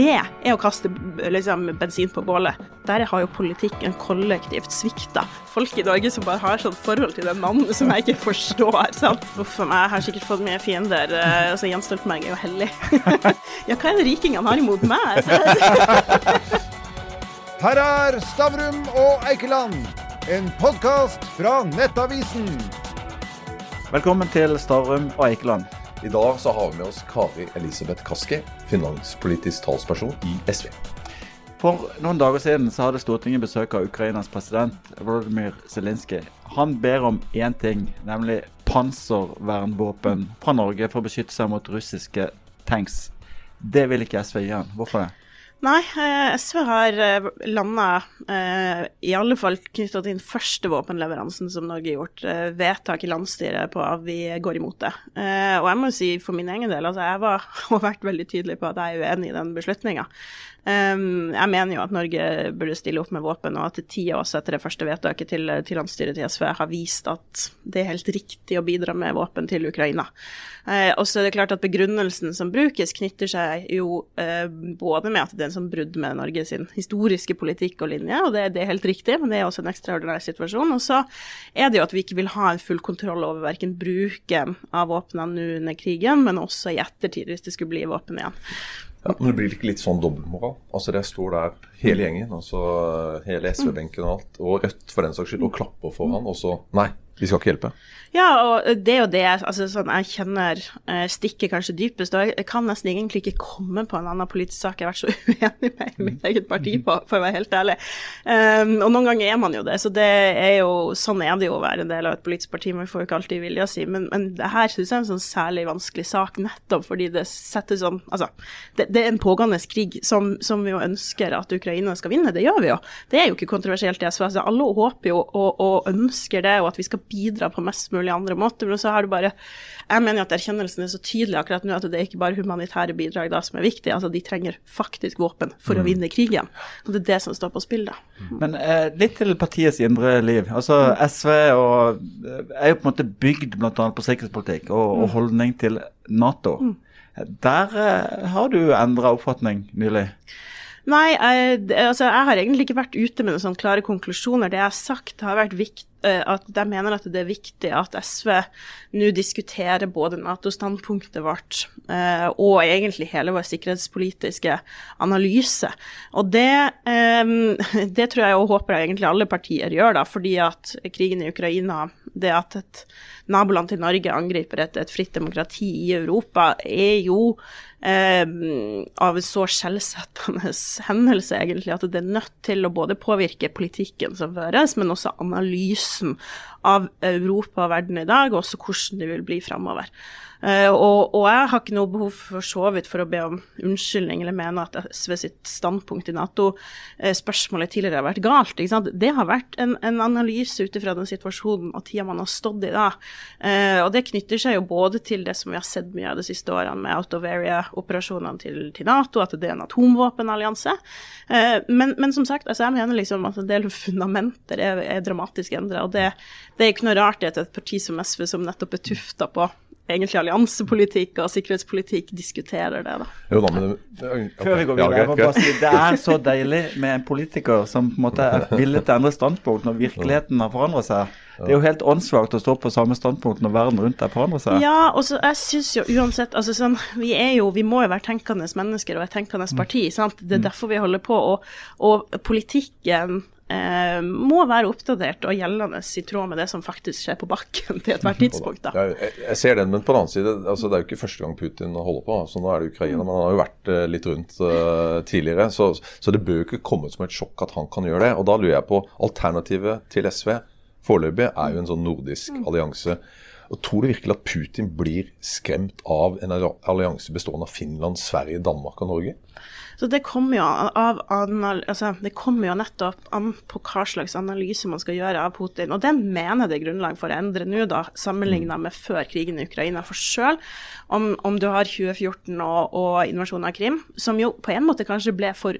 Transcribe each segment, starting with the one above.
det er å kaste liksom, bensin på bålet. Der har jo politikken kollektivt svikta. Folk i Norge som bare har sånn forhold til den mannen som jeg ikke forstår. sant? Uff a meg, jeg har sikkert fått mye fiender. Eh, altså, Jens Stoltenberg er jo hellig. ja, hva er det rikingene har imot meg? Her er Stavrum og Eikeland, en podkast fra Nettavisen. Velkommen til Stavrum og Eikeland. I dag så har vi med oss Kari Elisabeth Kaski, finanspolitisk talsperson i SV. For noen dager siden så hadde Stortinget besøk av Ukrainas president Volodymyr Zelenskyj. Han ber om én ting, nemlig panservernvåpen fra Norge for å beskytte seg mot russiske tanks. Det vil ikke SV han. Hvorfor det? Nei, eh, SV har eh, landa eh, i alle fall knytta til den første våpenleveransen som Norge har gjort, vedtak i landsstyret på at vi går imot det. Og jeg må jo si for min egen del, altså jeg var, har vært veldig tydelig på at jeg er uenig i den beslutninga. Um, jeg mener jo at Norge burde stille opp med våpen, og at ti år etter det første vedtaket til, til landsstyret til SV har vist at det er helt riktig å bidra med våpen til Ukraina. Uh, og så er det klart at Begrunnelsen som brukes, knytter seg jo uh, både med at det er en sånn brudd med Norges historiske politikk og linje, og det, det, er helt riktig, men det er også en ekstraordinær situasjon. Og så er det jo at vi ikke vil ha en full kontroll over verken bruken av våpnene nå under krigen, men også i ettertid, hvis det skulle bli våpen igjen. Ja, men det blir ikke litt sånn dobbeltmoral? Altså Det står der hele gjengen, altså hele SV-benken og alt, og Rødt for den saks skyld, og klapper for han, og så Nei, vi skal ikke hjelpe. Ja, og det er jo det altså, sånn, jeg kjenner eh, stikker kanskje dypest. Og jeg kan nesten egentlig ikke komme på en annen politisk sak jeg har vært så uenig med i mitt eget parti på, for å være helt ærlig. Um, og noen ganger er man jo det, så det er jo, sånn er det jo å være en del av et politisk parti. Man får jo ikke alltid vilja si, men, men det her syns jeg er en sånn særlig vanskelig sak, nettopp fordi det setter sånn Altså, det, det er en pågående krig som, som, vi jo ønsker at Ukraina skal vinne, det gjør vi jo. Det er jo ikke kontroversielt i SV. Altså, alle håper jo og, og ønsker det, og at vi skal bidra på mest mulig andre måter. Men så har du bare Jeg mener at erkjennelsen er så tydelig akkurat nå at det er ikke bare humanitære bidrag da som er viktig. Altså de trenger faktisk våpen for mm. å vinne krigen. Og det er det som står på spill da. Mm. Men eh, litt til partiets indre liv. Altså SV og, eh, er jo på en måte bygd bl.a. på sikkerhetspolitikk og, og, mm. holdning til Nato. Mm. Der eh, har du endra oppfatning nylig? Nei, jeg, altså, jeg har egentlig ikke vært ute med noen sånne klare konklusjoner. Det jeg har sagt, har vært viktig Eh, at de mener at det er viktig at SV nå diskuterer både Nato-standpunktet vårt eh, og egentlig hele vår sikkerhetspolitiske analyse. Og det, eh, det tror jeg og håper jeg egentlig alle partier gjør, da, fordi at krigen i Ukraina, det at et naboland til Norge angriper et, et fritt demokrati i Europa, er jo eh, av en så skjellsettende hendelse, egentlig, at det er nødt til å både påvirke politikken som føres, men også analysen av Europa og verden i dag, og også hvordan det vil bli framover. Uh, og, og, jeg har ikke noe behov for så vidt for å be om unnskyldning eller mene at SV sitt standpunkt i Nato-spørsmålet uh, tidligere har vært galt. Det har vært en, en analyse ut ifra den situasjonen og tida man har stått i da. Uh, og det knytter seg jo både til det som vi har sett mye av de siste årene med out of area-operasjonene til, til, Nato, at det er en atomvåpenallianse. Men, men, som sagt, altså jeg mener liksom at en del fundamenter er, er dramatisk endra. Og det, det er ikke noe rart i et parti som SV, som nettopp er tufta på egentlig alliansepolitikk og sikkerhetspolitikk diskuterer det. da. Jo da, men okay. Før vi går videre, ja, okay. si, det er så deilig med en politiker som på en måte er villig til å endre standpunkt når virkeligheten har forandret seg. Det er jo helt åndssvakt å stå på samme standpunkt når verden rundt deg forandrer seg. Ja, og så jeg syns jo uansett altså sånn, Vi er jo, vi må jo være tenkende mennesker og et tenkende parti. sant? Det er mm. derfor vi holder på. Og, og politikken eh, må være oppdatert og gjeldende i tråd med det som faktisk skjer på bakken til ethvert tidspunkt. Da. Jeg, jeg, ser den, men på den annen side, altså, det er jo ikke første gang Putin holder på. så Nå er det Ukraina, men han har jo vært eh, litt rundt uh, tidligere. Så, så, det bør jo ikke komme som et sjokk at han kan gjøre det. Og da lurer jeg på alternativet til SV foreløpig er jo en sånn nordisk mm. allianse. Og Tror du virkelig at Putin blir skremt av en allianse bestående av Finland, Sverige, Danmark og Norge? Så det kommer jo, av, altså, det kommer jo nettopp an på hva slags analyse man skal gjøre av Putin. Og den mener det er grunnlag for å endre nå, da, sammenligna med før krigen i Ukraina. For sjøl om, om, du har 2014 og, og, invasjonen av Krim, som jo på en måte kanskje ble for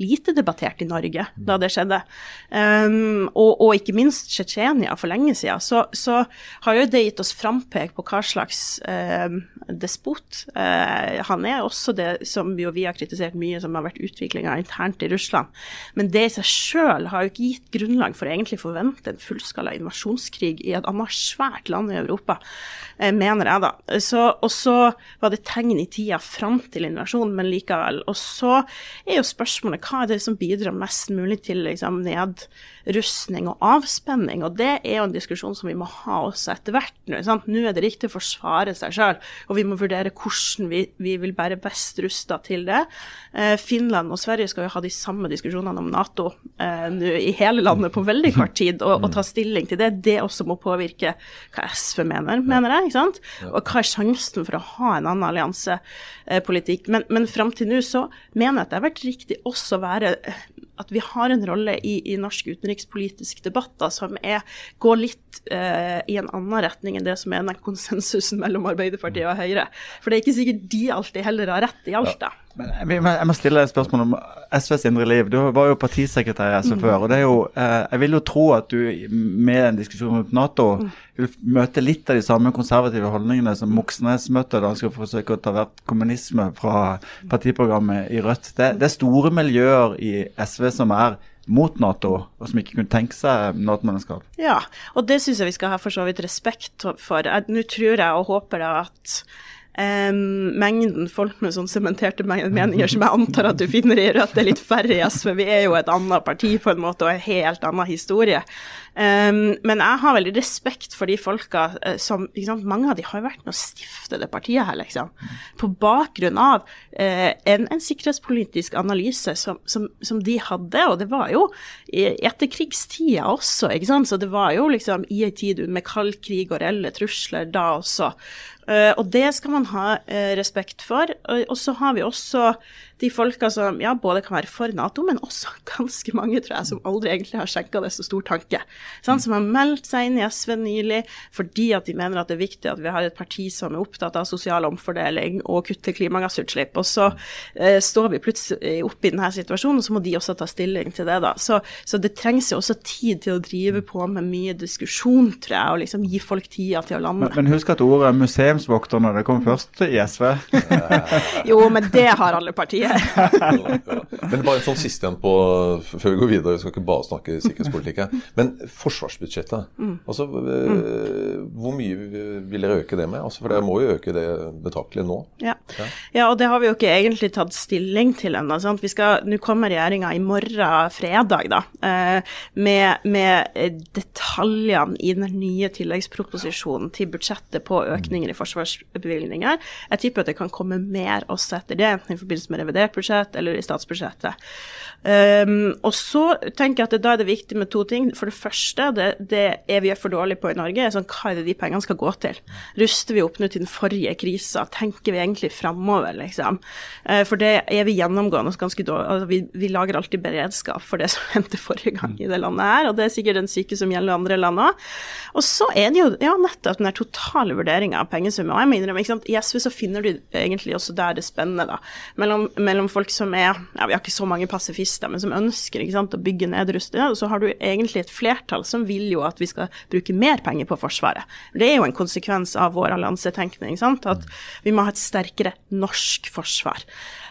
lite debattert i Norge da det skjedde, um, og, og, ikke minst Tsjetsjenia for lenge siden, så, så, har jo det gitt oss frampek på hva slags uh, despot uh, han er. Også det som jo vi har kritisert mye, som har vært utviklinga internt i Russland. Men det i seg sjøl har jo ikke gitt grunnlag for å egentlig forvente en fullskala invasjonskrig i et annet svært land i Europa, eh, mener jeg da. Og så var det tegn i tida fram til invasjonen, men likevel. Og så er jo spørsmålet hva er det som bidrar mest mulig til liksom, nedrustning og avspenning? Og det er jo en diskusjon som vi må ha også etter hvert nå. Sant? Nå er det riktig å forsvare seg sjøl, og vi må vurdere hvordan vi, vi vil være best rusta til det. Eh, Finland og Sverige skal jo ha de samme diskusjonene om Nato eh, nå i hele landet på veldig kort tid, og, og, ta stilling til det. Det også må påvirke hva SV mener, mener jeg. ikke sant? Og hva er sjansen for å ha en annen alliansepolitikk? Men, men fram til nå så mener jeg at det har vært riktig også å være at vi har en rolle i, i norsk utenrikspolitisk debatt da, som er, går litt eh, i en annen retning enn det som er den konsensusen mellom Arbeiderpartiet og Høyre. For det er ikke sikkert de alltid heller har rett i alt, da. Men jeg, må stille deg et spørsmål om SVs indre liv. Du var jo partisekretær i SV mm. før. og det er jo, eh, Jeg vil jo tro at du med en diskusjon rundt Nato mm. vil møte litt av de samme konservative holdningene som Moxnes møtte da han skulle forsøke å ta hvert kommunisme fra partiprogrammet i Rødt. Det, det er store miljøer i SV som er mot Nato, og som ikke kunne tenke seg Nato-medlemskap. Ja, og det syns jeg vi skal ha for så vidt respekt for. Nå tror jeg og håper da at Um, mengden folk med sånn sementerte meninger som jeg antar at du finner i Rødt, er litt færre i SV. Vi er jo et annet parti på en måte og en helt annen historie. Um, men jeg har veldig respekt for de folka uh, som sant, Mange av de har jo vært med å stifte det partiet her, liksom. På bakgrunn av uh, en, en, sikkerhetspolitisk analyse som, som, som, de hadde, og det var jo i etterkrigstida også, ikke sant. Så det var jo liksom i ei tid med kald krig og reelle trusler da også. Uh, og det skal man ha respekt for. Og, og, så har vi også de folka som ja, både kan være for Nato, men også ganske mange, tror jeg, som aldri egentlig har skjenka det så stor tanke. Sånn, som har meldt seg inn i SV nylig fordi at de mener at det er viktig at vi har et parti som er opptatt av sosial omfordeling og kutte klimagassutslipp. Og så eh, står vi plutselig oppe i denne situasjonen, og så må de også ta stilling til det, da. Så, så det trengs jo også tid til å drive på med mye diskusjon, tror jeg, og liksom gi folk tida til å lande. Men, men husk at ordet museumsvokter når det kom først i SV. jo, men det har alle partier. Men bare en sånn siste igjen på, før vi går videre, vi skal ikke bare snakke sikkerhetspolitikk her. Men forsvarsbudsjettet, mm. altså mm. hvor mye vil dere øke det med? Altså, for dere må jo øke det betraktelig nå. Ja. ja. og det har vi jo ikke egentlig tatt stilling til ennå. Nå kommer regjeringa i morgen, fredag, da, eh, med, med detaljene i den nye tilleggsproposisjonen til budsjettet på økninger i forsvarsbevilgninger. Jeg tipper at det kan komme mer også etter det, i forbindelse med revidert budsjett eller i statsbudsjettet. Um, og så tenker jeg at det, da er det viktig med to ting. For det første, det, det er vi er for dårlige på i Norge, er sånn, hva er det de pengene skal gå til? Ruster vi opp nå til den forrige krisa? Tenker vi egentlig framover, liksom? Uh, for det er vi gjennomgående ganske dårlig altså, vi, vi, lager alltid beredskap for det som hendte forrige gang i det landet her, og det er sikkert en syke som gjelder andre land òg. Og så er det jo ja, nettopp den der totale vurderinga av pengesummen. Og jeg må innrømme, ikke sant? I SV så finner du egentlig også der det spennende, da. Mellom, mellom folk som er ja, vi har ikke så mange pasifister men som ønsker sant, å bygge nedrustning, så har du egentlig et flertall som vil jo at vi skal bruke mer penger på Forsvaret. Det er jo en konsekvens av vår alliansetenkning, sant? at vi må ha et sterkere norsk forsvar.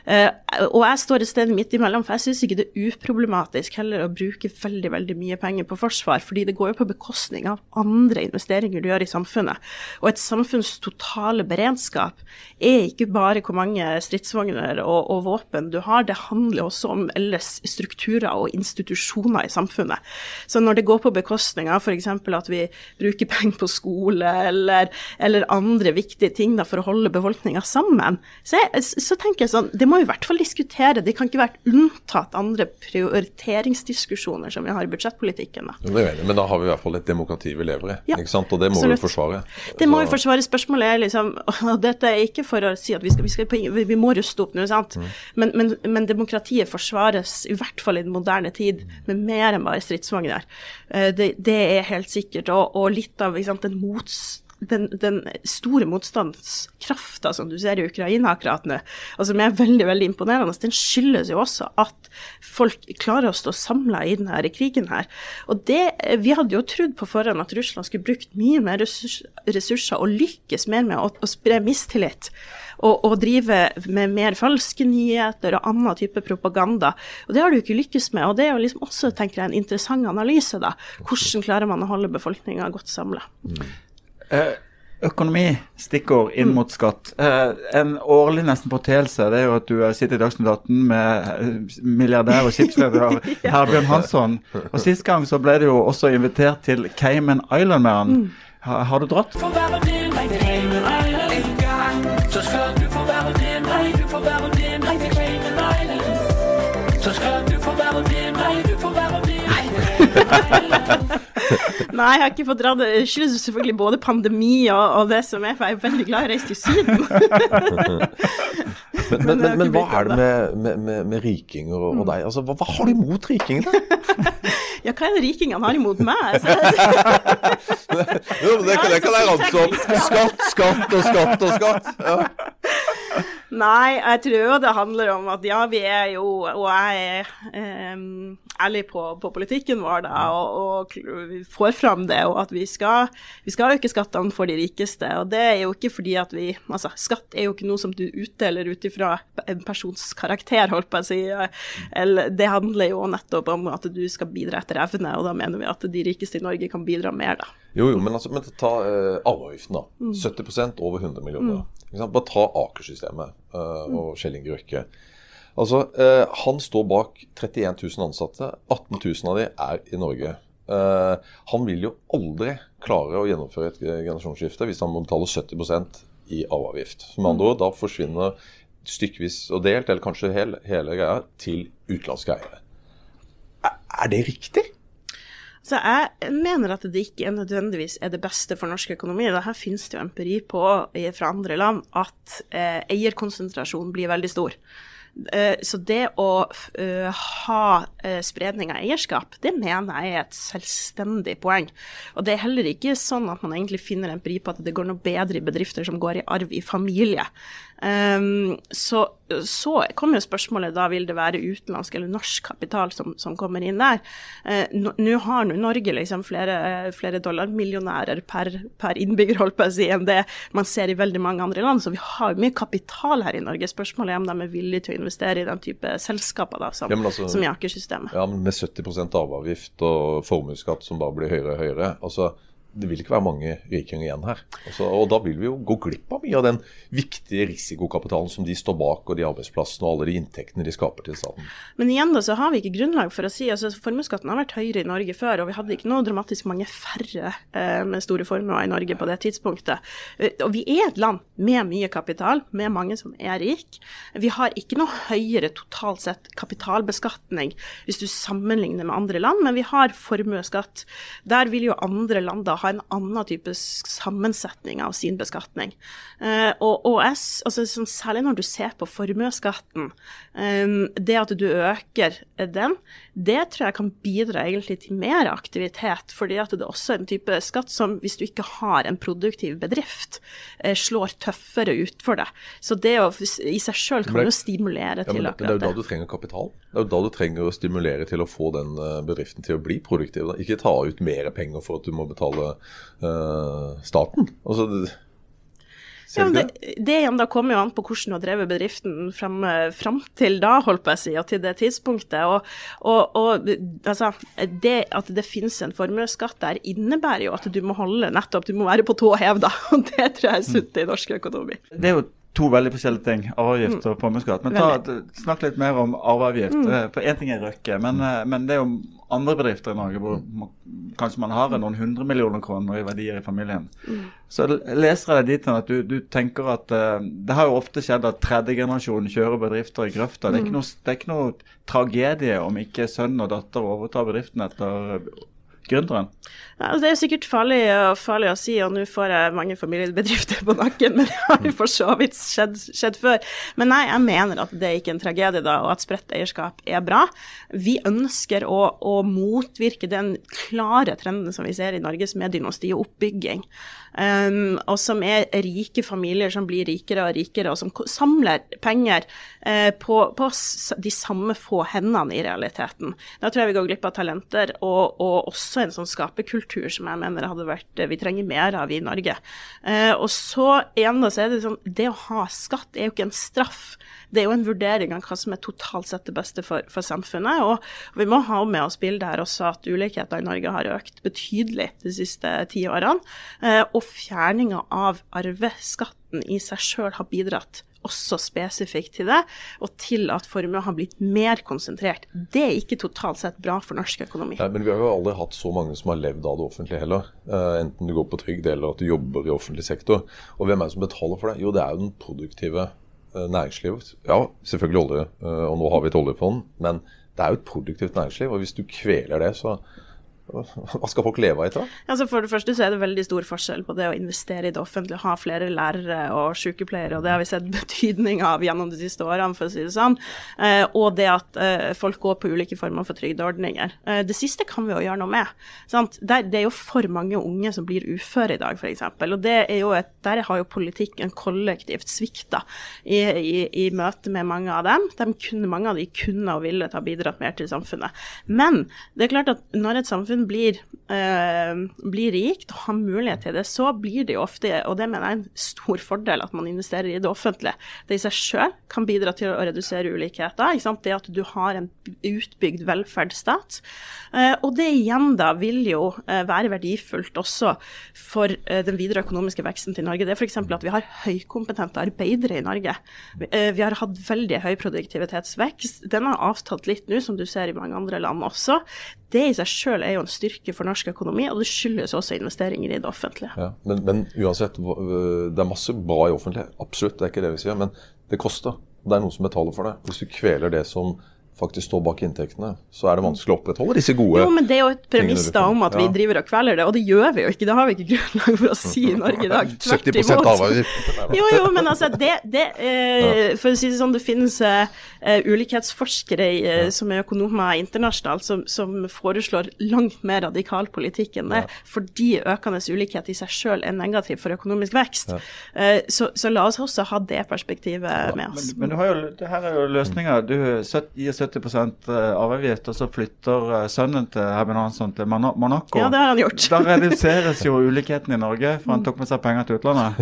Uh, og jeg står et sted midt imellom, for jeg syns ikke det er uproblematisk heller å bruke veldig veldig mye penger på forsvar, fordi det går jo på bekostning av andre investeringer du gjør i samfunnet. Og et samfunns totale beredskap er ikke bare hvor mange stridsvogner og, og våpen du har, det handler også om ellers strukturer og institusjoner i samfunnet. Så når det går på bekostning av f.eks. at vi bruker penger på skole eller, eller andre viktige ting da, for å holde befolkninga sammen, så, jeg, så tenker jeg sånn, det må må i hvert fall diskutere. De kan ikke være unntatt andre prioriteringsdiskusjoner som vi har i budsjettpolitikken. Da. Det er men da har vi i hvert fall et demokrati vi lever i, ja, ikke sant? og det må absolutt. vi forsvare. Det må vi forsvare. Spørsmålet er liksom og Dette er ikke for å si at vi, skal, vi, skal, vi må ruste opp nå, sant? Mm. Men, men, men, demokratiet forsvares i hvert fall i den moderne tid med mer enn bare stridsvogner. Eh, det, det, er helt sikkert. Og, og litt av sant, den motstand den, den store motstandskrafta som du ser i Ukraina akkurat nå, og som er veldig veldig imponerende, den skyldes jo også at folk klarer å stå samla i denne krigen her. Og det, Vi hadde jo trodd på forhånd at Russland skulle brukt mye mer ressurser og lykkes mer med å, å spre mistillit. Og, og, drive med mer falske nyheter og annen type propaganda. Og Det har du ikke lykkes med. og Det er jo liksom også tenker jeg, en interessant analyse. da. Hvordan klarer man å holde befolkninga godt samla? Mm. Eh, økonomi, stikkord inn mot skatt. Eh, en årlig nesten forteelse det er jo at du sitter i Dagsnytt 18 med eh, milliardær og skipsleder Herbjørn Hansson. Og Sist gang så ble du jo også invitert til Cayman Island med han. Mm. Har, har du dratt? For være med meg til Cayman Island en gang, så skal du Nei, jeg har ikke fått dra det. Det skyldes selvfølgelig både pandemi og, og, det som er, for jeg er veldig glad i å reise til Syden. men, men, men, men, hva er det med, med, med rikinger og, og, deg? Altså, hva, hva har du imot rikingene? ja, hva er det rikingene har imot meg? jo, det, det kan jeg ramse opp. Skatt, skatt og skatt og skatt. Ja. Nei, jeg tror det handler om at ja, vi er jo, og jeg er um, ærlig på, på, politikken vår da, og, og, får fram det, og at vi skal, vi skal øke skattene for de rikeste. Og det er jo ikke fordi at vi Altså, skatt er jo ikke noe som du utdeler ut ifra en persons karakter, holdt på å si. Eller, det handler jo nettopp om at du skal bidra etter evne, og da mener vi at de rikeste i Norge kan bidra mer, da. Jo, jo, men, altså, men ta uh, arveavgiften, da. Mm. 70% over 100 millioner. Mm. Bare ta Aker-systemet uh, og Kjell Inge Røkke. Altså, uh, han står bak 31 000 ansatte. 18 000 av de er i Norge. Uh, han vil jo aldri klare å gjennomføre et generasjonsskifte hvis han må betale 70% i arveavgift. Med andre ord, da forsvinner stykkevis og delt, eller kanskje hele, hele greia, til utenlandske eiere. Er, er det riktig? Så jeg mener at det ikke nødvendigvis er det beste for norsk økonomi. Her finnes det jo empiri på fra andre land at eh, eierkonsentrasjon blir veldig stor. Eh, så det å uh, ha uh, spredning av eierskap, det mener jeg er et selvstendig poeng. Og det er heller ikke sånn at man egentlig finner empiri på at det går noe bedre i bedrifter som går i arv i familie. Um, så, så kommer jo spørsmålet da vil det være utenlandsk eller norsk kapital som, som kommer inn der. Eh, Nå har nå Norge liksom flere, flere dollarmillionærer per, per innbygger holdt på å si, enn det man ser i veldig mange andre land, så vi har mye kapital her i Norge. Spørsmålet er om de er villige til å investere i den type selskaper da, som, ja, altså, som i Aker-systemet. Ja, men med 70% arveavgift og formuesskatt som bare blir høyere og høyere. altså det vil ikke være mange rikinger igjen her. Altså, og Da vil vi jo gå glipp av mye av den viktige risikokapitalen som de står bak, og de arbeidsplassene og alle de inntektene de skaper til staten. Men igjen da, så har vi ikke grunnlag for å si altså Formuesskatten har vært høyere i Norge før, og vi hadde ikke noe dramatisk mange færre eh, med store formuer i Norge på det tidspunktet. Eh, og vi er et land med mye kapital, med mange som er rik. Vi har ikke noe høyere totalt sett kapitalbeskatning hvis du sammenligner med andre land, men vi har formuesskatt. Der vil jo andre land da ha en annen type sammensetning av sin beskatning. Uh, og, og jeg, altså, Særlig når du ser på formuesskatten. Um, det at du øker den, det tror jeg kan bidra egentlig til mer aktivitet. fordi at det er også en type skatt som, hvis du ikke har en produktiv bedrift, uh, slår tøffere ut for deg. Så det å, i seg sjøl kan jo stimulere ja, til akkurat det. Det er jo da du trenger kapital. Det er jo da du trenger å stimulere til å få den bedriften til å bli produktiv. Ikke ta ut mer penger for at du må betale uh, staten. Altså, det, ja, det, det igjen da kommer jo an på hvordan du har drevet bedriften fram, fram til da, holdt på å si, og til det tidspunktet. Og, og, og altså, det at det finnes en formuesskatt der, innebærer jo at du må holde nettopp, du må være på tå hev, da. Og det tror jeg er sunt i norsk økonomi. Det er jo to veldig forskjellige ting, arveavgift mm. og formuesskatt. Men ta, snakk litt mer om arveavgift. Mm. Eh, for én ting er Røkke, men, eh, men, det er jo andre bedrifter i Norge hvor man, kanskje man har noen hundre millioner kroner i verdier i familien. Mm. Så leser jeg deg dit at du, du, tenker at uh, det har jo ofte skjedd at tredje generasjon kjører bedrifter i grøfta. Det, mm. det er ikke noe tragedie om ikke sønn og datter overtar bedriften etter gründeren? Ja, det er sikkert farlig, farlig, å si, og nå får jeg mange familiebedrifter på nakken, men det har jo for så vidt skjedd, skjedd, før. Men nei, jeg mener at det er ikke en tragedie, da, og at spredt eierskap er bra. Vi ønsker å, å motvirke den klare trenden som vi ser i Norges som og oppbygging. Um, og som er rike familier som blir rikere og rikere, og som samler penger uh, på, på, de samme få hendene i realiteten. Da tror jeg vi går glipp av talenter, og, og også en sånn skaperkultur som jeg mener hadde vært, vi trenger mer av i Norge. Uh, og så igjen da, så er det sånn, det å ha skatt er jo ikke en straff. Det er jo en vurdering av hva som er totalt sett det beste for, for samfunnet. Og vi må ha med oss bildet her også at ulikheter i Norge har økt betydelig de siste ti årene. Eh, og fjerninga av arveskatten i seg sjøl har bidratt også spesifikt til det, og til at formuen har blitt mer konsentrert. Det er ikke totalt sett bra for norsk økonomi. Nei, men vi har jo aldri hatt så mange som har levd av det offentlige heller. Uh, enten du går på trygd eller at du jobber i offentlig sektor. Og hvem er det som betaler for det? Jo, det er jo den produktive uh, næringslivet. Ja, selvfølgelig olje, uh, og nå har vi et oljefond, men det er jo et produktivt næringsliv. Og hvis du kveler det, så hva skal folk leve av etter? Altså for det første så er det veldig stor forskjell på det å investere i det offentlige, ha flere lærere og sykepleiere, og det har vi sett betydning av gjennom de siste årene, for å si det sånn. Eh, og det at eh, folk går på ulike former for trygdeordninger. Eh, det siste kan vi jo gjøre noe med. Der, det er jo for mange unge som blir uføre i dag, f.eks. Og det er jo et, der har jo politikken kollektivt svikta i, i, i, møte med mange av dem. De kunne, mange av de kunne og ville ha bidratt mer til samfunnet. Men det er klart at når et samfunn samfunn blir, eh, blir, rikt og har mulighet til det, så blir det jo ofte, og det mener jeg er en stor fordel, at man investerer i det offentlige. Det i seg sjøl kan bidra til å redusere ulikheter. Det at du har en utbygd velferdsstat. Eh, og det igjen da vil jo eh, være verdifullt også for eh, den videre økonomiske veksten til Norge. Det er f.eks. at vi har høykompetente arbeidere i Norge. Vi, eh, vi har hatt veldig høy produktivitetsvekst. Den har avtatt litt nå, som du ser i mange andre land også. Det i seg sjøl er jo en styrke for norsk økonomi, og det skyldes også investeringer i det offentlige. Ja, men, men, uansett, det er masse bra i offentlig, absolutt, det er ikke det vi sier. Men det koster. Det er noen som betaler for det. Hvis du kveler det som faktisk står bak inntektene, så er det vanskelig å opprettholde disse gode Jo, men det er jo et premiss da om at ja. vi driver og kveler det, og det gjør vi jo ikke. Det har vi ikke grunnlag for å si i Norge i dag. Tvert imot. Jo, jo, men altså, det, det eh, For å si det sånn, det finnes eh, ulikhetsforskere eh, som er økonomer internasjonalt, som, som, foreslår langt mer radikal politikk enn det, ja. fordi økende ulikhet i seg selv er negativ for økonomisk vekst. Ja. Eh, så, så, la oss også ha det perspektivet med oss. Men, men du har jo, det her er jo løsninger. Du gir 70 eh, arveavgift, og så flytter eh, sønnen til Herman Hansson til Monaco. Ja, det har han gjort. Da reduseres jo ulikheten i Norge, for han tok med seg penger til utlandet.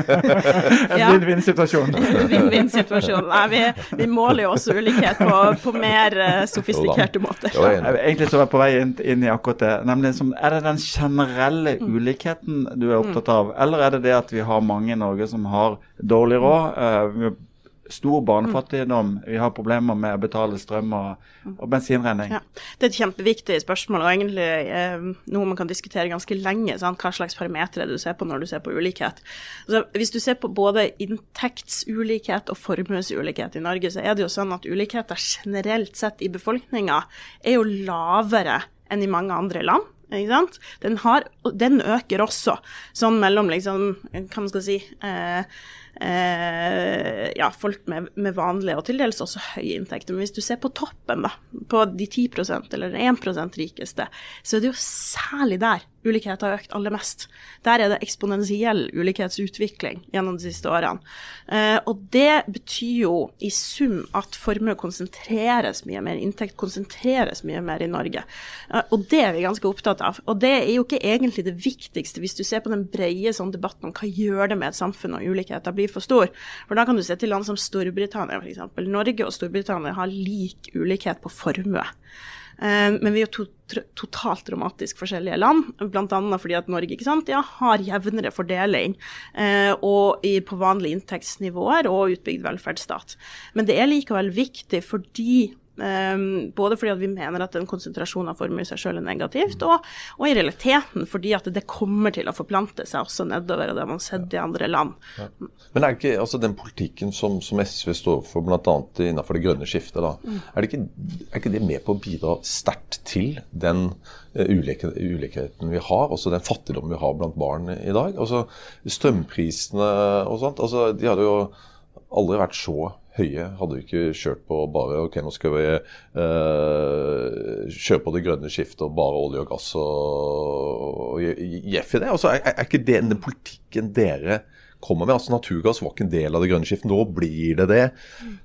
en ja. vinn-vinn-situasjon. Vinn-vinn-situasjon. Nei, vi, vi, måler jo også ulikhet på, på mer uh, sofistikerte måter. Ja, egentlig så var jeg på vei inn, inn, i akkurat det. Nemlig som, Er det den generelle mm. ulikheten du er opptatt av, eller er det det at vi har mange i Norge som har dårlig råd? Uh, stor barnefattigdom. Vi har problemer med å betale strøm og, og bensinregning. Ja. Det er et kjempeviktig spørsmål, og egentlig eh, noe man kan diskutere ganske lenge. Sant? Hva slags parametere du ser på når du ser på ulikhet. Altså, hvis du ser på både inntektsulikhet og formuesulikhet i Norge, så er det jo sånn at ulikheter generelt sett i befolkninga er jo lavere enn i mange andre land. Den, har, den, øker også, sånn mellom liksom, hva man skal si eh, eh, ja, folk med, med, vanlige og til dels også høye inntekter. Men hvis du ser på toppen, da, på de 10% eller 1% rikeste, så er det jo særlig der ulikhet har økt aller mest. Der er det eksponentiell ulikhetsutvikling gjennom de siste årene. Eh, og det betyr jo i sum at formue konsentreres mye mer, inntekt konsentreres mye mer i Norge. Eh, og det er vi ganske opptatt av. Og det er jo ikke egentlig det viktigste hvis du ser på den brede sånn debatten om hva gjør det med et samfunn når ulikheter blir for stor. For da kan du se til land som Storbritannia f.eks. Norge og Storbritannia har lik ulikhet på formue. Eh, men vi er jo to, totalt dramatisk forskjellige land, bl.a. fordi at Norge ikke sant, ja, har jevnere fordeling eh, og i, på vanlige inntektsnivåer og utbygd velferdsstat. Men det er likevel viktig fordi både fordi vi mener at en konsentrasjon av formue i seg selv er negativt, og, og, i realiteten fordi at det kommer til å forplante seg også nedover, og det har man sett i andre land. Ja. Men er ikke altså den politikken som, som SV står for, bl.a. innenfor det grønne skiftet, da, mm. er, det ikke, er, ikke, det med på å bidra sterkt til den uh, ulikheten vi har, også den fattigdommen vi har blant barn i dag? Altså Strømprisene og sånt, altså de hadde jo aldri vært så Høie hadde jo ikke kjørt på bare ok, nå skal vi eh, kjøre på det grønne skiftet og bare olje og gass og, og jeff i det. Altså, er, er ikke det den politikken dere kommer med. Altså Naturgass var ikke en del av det grønne skiftet. Nå blir det det.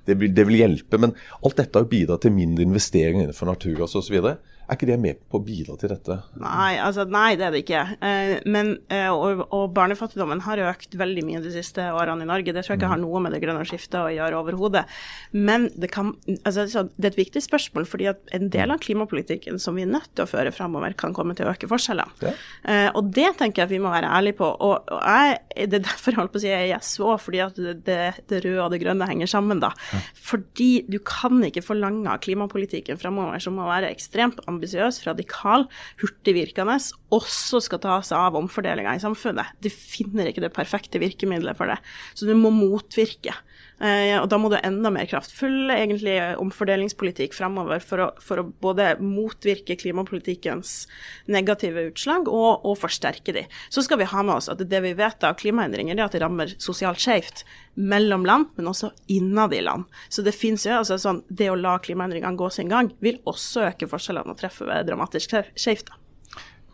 Det det vil hjelpe. Men alt dette har bidratt til mindre investeringer innenfor naturgass osv. Er ikke det med på å bidra til dette? Nei, altså, nei det er det ikke. Eh, men, eh, og, og, barnefattigdommen har økt veldig mye de siste årene i Norge. Det tror jeg ikke har noe med det grønne skiftet å gjøre overhodet. Men det, kan, altså, det er et viktig spørsmål, fordi at en del av klimapolitikken som vi er nødt til å føre fremover, kan komme til å øke forskjellene. Ja. Eh, og det tenker jeg at vi må være ærlige på. Og, og jeg, det er derfor jeg holdt på å si jeg er SV òg, fordi at det, det, røde og det grønne henger sammen, da. Ja. Fordi du kan ikke forlange klimapolitikken fremover som må være ekstremt ambisiøs ambisiøs, radikal, hurtigvirkende, også skal ta seg av omfordelinga i samfunnet. Du finner ikke det perfekte virkemidlet for det. Så du må motvirke. Eh, og da må du enda mer kraftfull egentlig omfordelingspolitikk fremover for å, for å både motvirke klimapolitikkens negative utslag og, og, forsterke de. Så skal vi ha med oss at det vi vet av klimaendringer, er at det rammer sosialt skjevt mellom land, men også innad i land. Så det fins jo altså sånn Det å la klimaendringene gå sin gang vil også øke forskjellene og treffe dramatisk skjevt.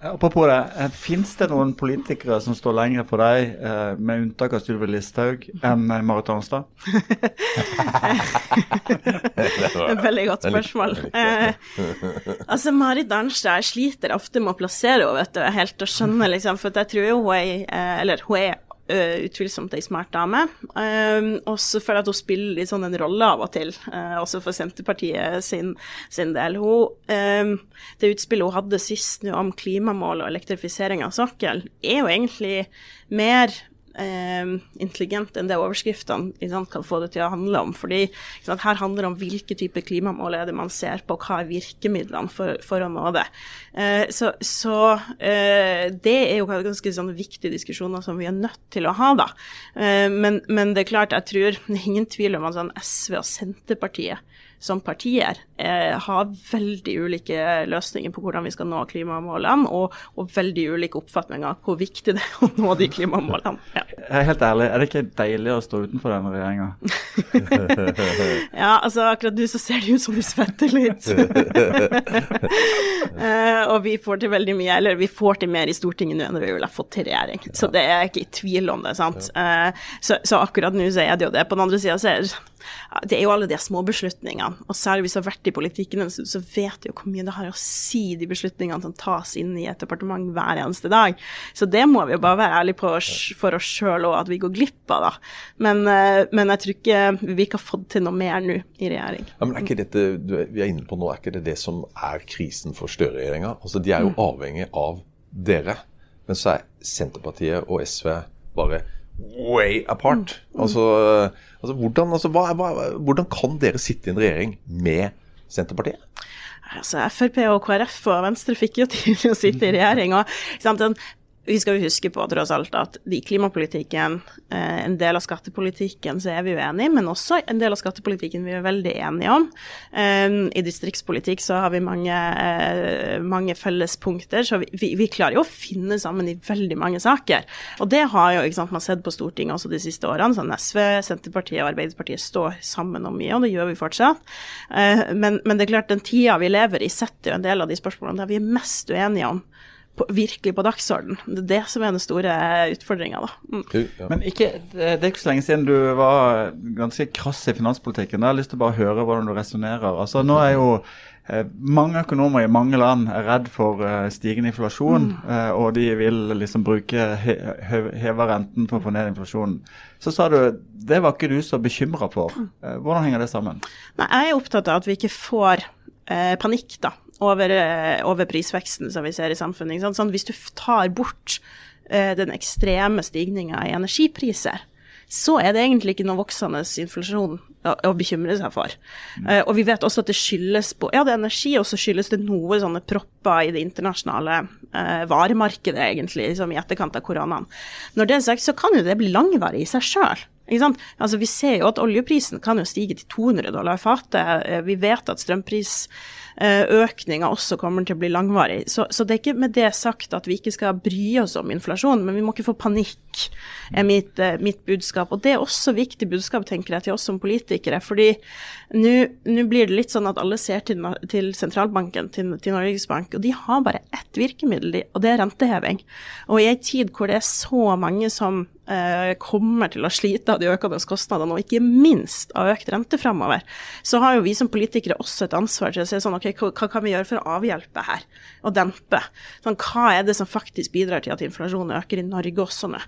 Apropos det, eh, Fins det noen politikere som står lenger på deg, eh, med unntak av Sylvi Listhaug, enn eh, Marit Arnstad? Veldig godt spørsmål. Eh, altså, Marit Arnstad sliter ofte med å plassere henne, vet du, helt å skjønne, liksom, for jeg tror jo hun er, eller hun er uh, utvilsomt ei smart dame. Um, også for at hun spiller litt sånn en rolle av og til, uh, også for Senterpartiet sin, sin del. Hun, um, det utspillet hun hadde sist nå om klimamål og elektrifisering av sokkel, er jo egentlig mer eh, intelligent enn det overskriftene sant, kan få det til å handle om. Fordi sant, Her handler det om hvilke typer klimamål er det man ser på, hva er virkemidlene for, for å nå det. Eh, så, så eh, det er jo ganske sånn, viktige diskusjoner som vi er nødt til å ha, da. Eh, men, men, det er klart, jeg tror ingen tvil om at sånn, SV og Senterpartiet som partier eh, har veldig ulike løsninger på hvordan vi skal nå klimamålene, og, og veldig ulike oppfatninger av hvor viktig det er å nå de klimamålene. Ja. Helt ærlig, er det ikke deilig å stå utenfor denne regjeringa? ja, altså akkurat nå så ser det ut som du svetter litt. eh, og vi får til veldig mye, eller vi får til mer i Stortinget nå enn vi ville fått til regjering. Så det er ikke i tvil om det, sant. Eh, så, så, akkurat nå så er det jo det. På den andre sida så er det det er jo alle de små beslutningene, Og særlig hvis du har vært i politikken, så, vet du jo hvor mye det har å si, de beslutningene som tas inn i et departement hver eneste dag. Så det må vi jo bare være ærlige på for oss sjøl òg, at vi går glipp av, da. Men, eh, men, jeg tror ikke vi ikke har fått til noe mer nå i regjering. Ja, men er ikke dette vi er inne på nå, er ikke det det som er krisen for Støre-regjeringa? Altså, de er jo mm. avhengig av dere. Men så er Senterpartiet og SV bare way apart. Mm. Altså, altså, hvordan, altså hva, hva, hvordan, kan dere sitte i en regjering med Senterpartiet? Altså, Frp og KrF og Venstre fikk jo til å sitte i regjering. og sant, vi skal jo huske på tross alt at i klimapolitikken, eh, en del av skattepolitikken, så er vi uenige, men også en del av skattepolitikken vi er veldig enige om. Eh, I distriktspolitikk så har vi mange, eh, mange fellespunkter, så vi, vi, klarer jo å finne sammen i veldig mange saker. Og det har jo sant, man sett på Stortinget også de siste årene. sånn SV, Senterpartiet og Arbeiderpartiet står sammen om mye, og det gjør vi fortsatt. Men, men det er klart, den tida vi lever i, setter jo en del av de spørsmålene der vi er mest uenige om på, virkelig på dagsorden. Det er det som er den store utfordringa, da. Mm. Ja. Men ikke, det er ikke så lenge siden du var ganske krass i finanspolitikken. Jeg har lyst til å bare høre hvordan du resonnerer. Altså, nå er jo eh, mange økonomer i mange land er redd for uh, stigende inflasjon, mm. uh, og de vil liksom bruke he heve renten for å få ned inflasjonen. Så sa du det var ikke du så bekymra for. Uh, hvordan henger det sammen? Nei, Jeg er opptatt av at vi ikke får panikk da, over, eh, over, prisveksten som vi ser i samfunnet. Sånn, hvis du tar bort eh, den ekstreme stigninga i energipriser, så er det egentlig ikke noe voksende inflasjon å, å bekymre seg for. Mm. Uh, og vi vet også at det skyldes på Ja, det er energi, og så skyldes det noe sånne propper i det internasjonale eh, varemarkedet, egentlig, liksom i etterkant av koronaen. Når det er sagt, så kan jo det bli langvarig i seg sjøl. Altså, vi ser jo at oljeprisen kan jo stige til 200 dollar fatet. Eh, Vi vet at strømprisøkninga også kommer til å bli langvarig. Så, så det er ikke med det sagt at vi ikke skal bry oss om inflasjon, men vi må ikke få panikk, er mitt, eh, mitt budskap. Og det er også viktig budskap, tenker jeg, til oss som politikere. fordi nå blir det litt sånn at alle ser til, til sentralbanken, til, til Norges Bank, og de har bare ett virkemiddel, og det er renteheving. Og i ei tid hvor det er så mange som kommer til å slite av de økende kostnadene, og ikke minst av økt rente fremover, så har jo vi som politikere også et ansvar til å si sånn, ok, hva, kan vi gjøre for å avhjelpe her, og dempe? Sånn, hva er det som faktisk bidrar til at inflasjonen øker i Norge også nå?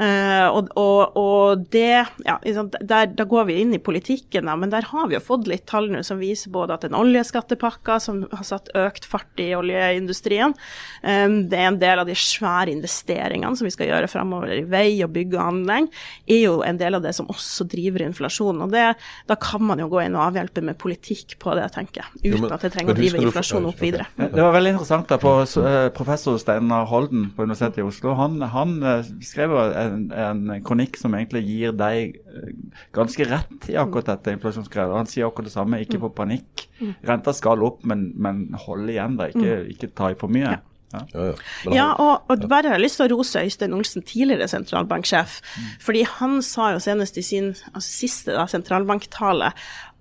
Eh, og, og, og det, ja, der, da går vi inn i politikken, da, men der har vi jo fått litt tall nå som viser både at den oljeskattepakka som har satt økt fart i oljeindustrien, eh, det er en del av de svære investeringene som vi skal gjøre fremover i vei og bygg og anlegg, er jo en del av det som også driver inflasjonen. Og det, da kan man jo gå inn og avhjelpe med politikk på det, tenker jeg, uten Jo, men- at det trenger å drive inflasjonen opp videre. Det var veldig interessant. da, på eh, Professor Steinar Holden på Universitetet i Oslo han, han eh, skrev jo en, en kronikk som egentlig gir deg eh, ganske rett i akkurat dette inflasjonsgreiet. Han sier akkurat det samme. Ikke få panikk. Renta skal opp, men, men hold igjen. da, Ikke, ikke ta i for mye. Ja. Ja, ja. Ja, og, og bare har jeg lyst til å rose Øystein Olsen, tidligere sentralbanksjef. Fordi han sa jo senest i sin altså siste da, sentralbanktale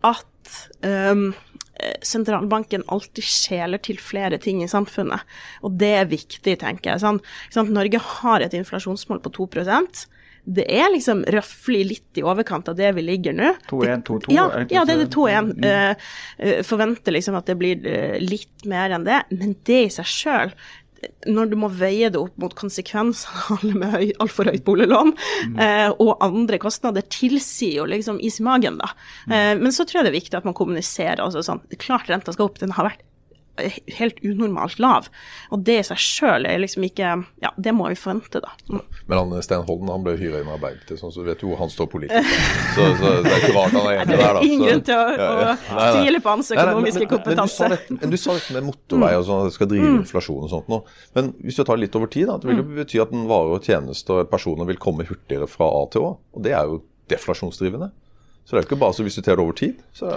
at ehm, eh, sentralbanken alltid skjeler til flere ting i samfunnet. Og det er viktig, tenker jeg. Sånn? Norge har et inflasjonsmål på 2 det er liksom røftlig litt i overkant av det vi ligger nå. 2-1, 2-2, Ja, ja, det er det 2-1. Eh, eh, forventer liksom at det blir eh, litt mer enn det, men det i seg sjøl når du må veie det opp mot konsekvensene av alle med høy, altfor høyt boliglån eh, og andre kostnader, tilsier jo liksom is i magen, da. Eh, men så tror jeg det er viktig at man kommuniserer. altså sånn, Klart renta skal opp, den har vært helt unormalt lav. Og det i seg sjøl er liksom ikke Ja, det må vi forvente, da. Men han, Sten Holden han ble hyra inn av Arbeiderpartiet, sånn, så vet jo hvor han står politisk. Så, så det er ikke rart han er enig der, er da. ingen grunn til å, Ja, ja. å tvile på hans økonomiske kompetanse. men du sa dette med motorvei og sånn, at det skal drive inflasjon og sånt nå. Men hvis du tar litt over tid, da, det vil jo bety at en vare og tjeneste og personer vil komme hurtigere fra A til Å. Og det er jo deflasjonsdrivende. Så det er jo ikke bare så hvis du tar det over tid. Så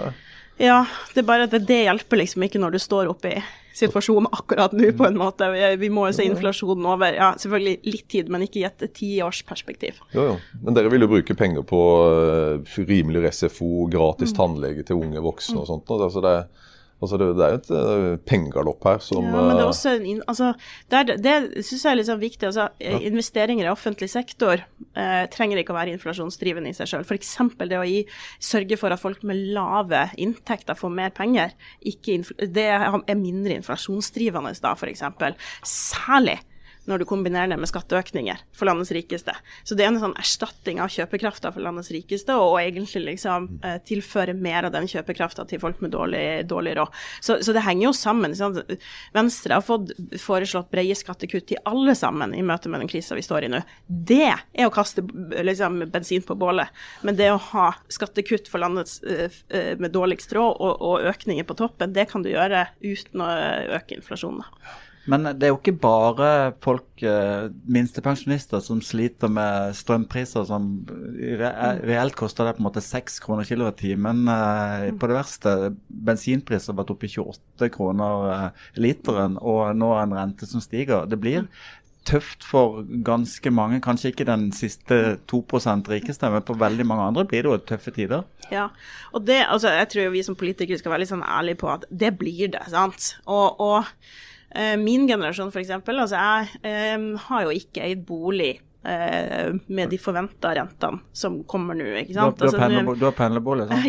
Ja, det er bare at det, det hjelper liksom ikke når du står oppe i situasjonen akkurat nå, på en måte. Vi, vi må jo se inflasjonen over ja, selvfølgelig litt tid, men ikke i et tiårsperspektiv. jo, jo. Men dere vil jo bruke penger på uh, rimeligere SFO, gratis tannlege til unge voksne og sånt. Altså det, er- altså det, det er jo et uh, pengegalopp her som Ja, men det er eh, også en altså, det, er- det syns jeg er sånn viktig. Altså, ja. Investeringer i offentlig sektor eh, trenger ikke å være inflasjonsdrivende i seg sjøl. F.eks. det å gi, sørge for at folk med lave inntekter får mer penger. Ikke det er mindre inflasjonsdrivende da, f.eks. Særlig når du kombinerer det med skatteøkninger for landets rikeste. Så det er en sånn erstatning av kjøpekrafta for landets rikeste, og egentlig liksom eh, tilføre mer av den kjøpekrafta til folk med dårlig, dårlig råd. Så, så det henger jo sammen. Sant? Venstre har fått foreslått brede skattekutt til alle sammen i møte med den krisa vi står i nå. Det er å kaste liksom, bensin på bålet. Men det å ha skattekutt for landets eh, eh, med dårligst råd og, og økninger på toppen, det kan du gjøre uten å øke inflasjonen. Men det er jo ikke bare folk, eh, minstepensjonister, som sliter med strømpriser som reelt koster det på en måte 6 kroner kilowattimen. Eh, på det verste, bensinpriser har vært oppe i 28 kroner eh, literen, og nå er en rente som stiger. Det blir tøft for ganske mange, kanskje ikke den siste 2% rikeste, men på veldig mange andre blir det jo tøffe tider. Ja, og det, altså, jeg tror vi som politikere skal være litt sånn ærlige på at det blir det, sant. Og, og min generasjon f.eks., altså jeg eh, har jo ikke eid bolig eh, med de forventa rentene som kommer nå, ikke sant. du har, Altså, pendlerbolig, sant?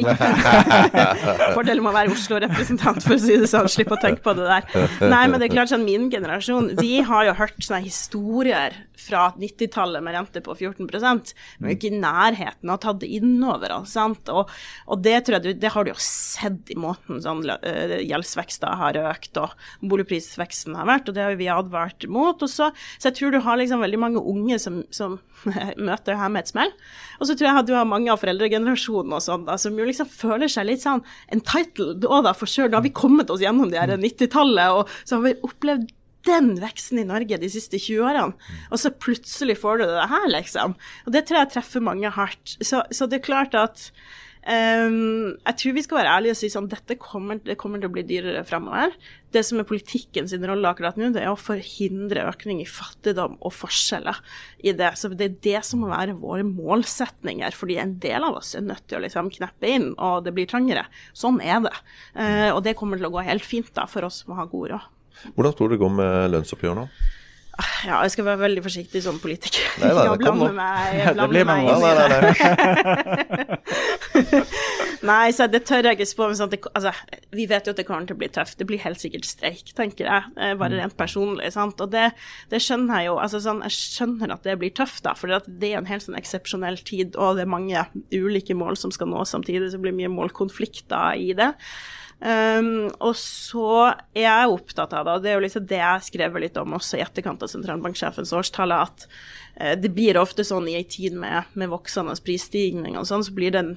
Fordelen med å være Oslo-representant, for å si det sånn, slippe å tenke på det der. Nei, men det er klart sånn, min generasjon, vi har jo hørt sånne historier fra 90-tallet med rente på 14% men vi er ikke i nærheten av å ta det innover oss, sant. Og, og det tror jeg du, det har du jo sett i måten sånn uh, gjeldsveksten har økt, og boligprisveksten har vært, og det har vi advart mot. Og så, så jeg tror du har liksom veldig mange unge som, som møter det her med et smell. Og så tror jeg at du har mange av foreldregenerasjonen og sånn, da, som jo liksom føler seg litt sånn entitled. òg, da, for sure, da har vi kommet oss gjennom det her 90-tallet, og så har vi opplevd den veksten i Norge de siste 20 årene, og så plutselig får du det her, liksom. Og det tror jeg treffer mange hardt. Så, så det er klart at Um, jeg tror vi skal være ærlige og si sånn dette kommer, det kommer til å bli dyrere fremover. Det som er politikken sin rolle akkurat nå, det er å forhindre økning i fattigdom og forskjeller i det. Så det er det som må være våre målsetninger, fordi en del av oss er nødt til å liksom kneppe inn, og det blir trangere. Sånn er det. Uh, og det kommer til å gå helt fint da, for oss som har god råd. Hvordan tror du det går med lønnsoppgjør nå? Ja, jeg skal være veldig forsiktig som politiker. Nei, nei, det kom nå. blande meg, Det blir meg Nei, nei, nei, nei. Så det tør jeg ikke spå. Men sånn, det, altså, vi vet jo at det kommer til å bli tøft. Det blir helt sikkert streik, tenker jeg. eh, Bare rent personlig. sant? Og det, det skjønner jeg jo. altså sånn, Jeg skjønner at det blir tøft, da, for det er en helt sånn eksepsjonell tid, og det er mange ulike mål som skal nås samtidig, så det blir mye målkonflikter i det. Um, og så er jeg opptatt av det, og det er jo liksom det jeg skrev litt om også i etterkant av sentralbanksjefens årstale, at det blir ofte sånn i en tid med, med voksende prisstigning og sånn, så blir det en,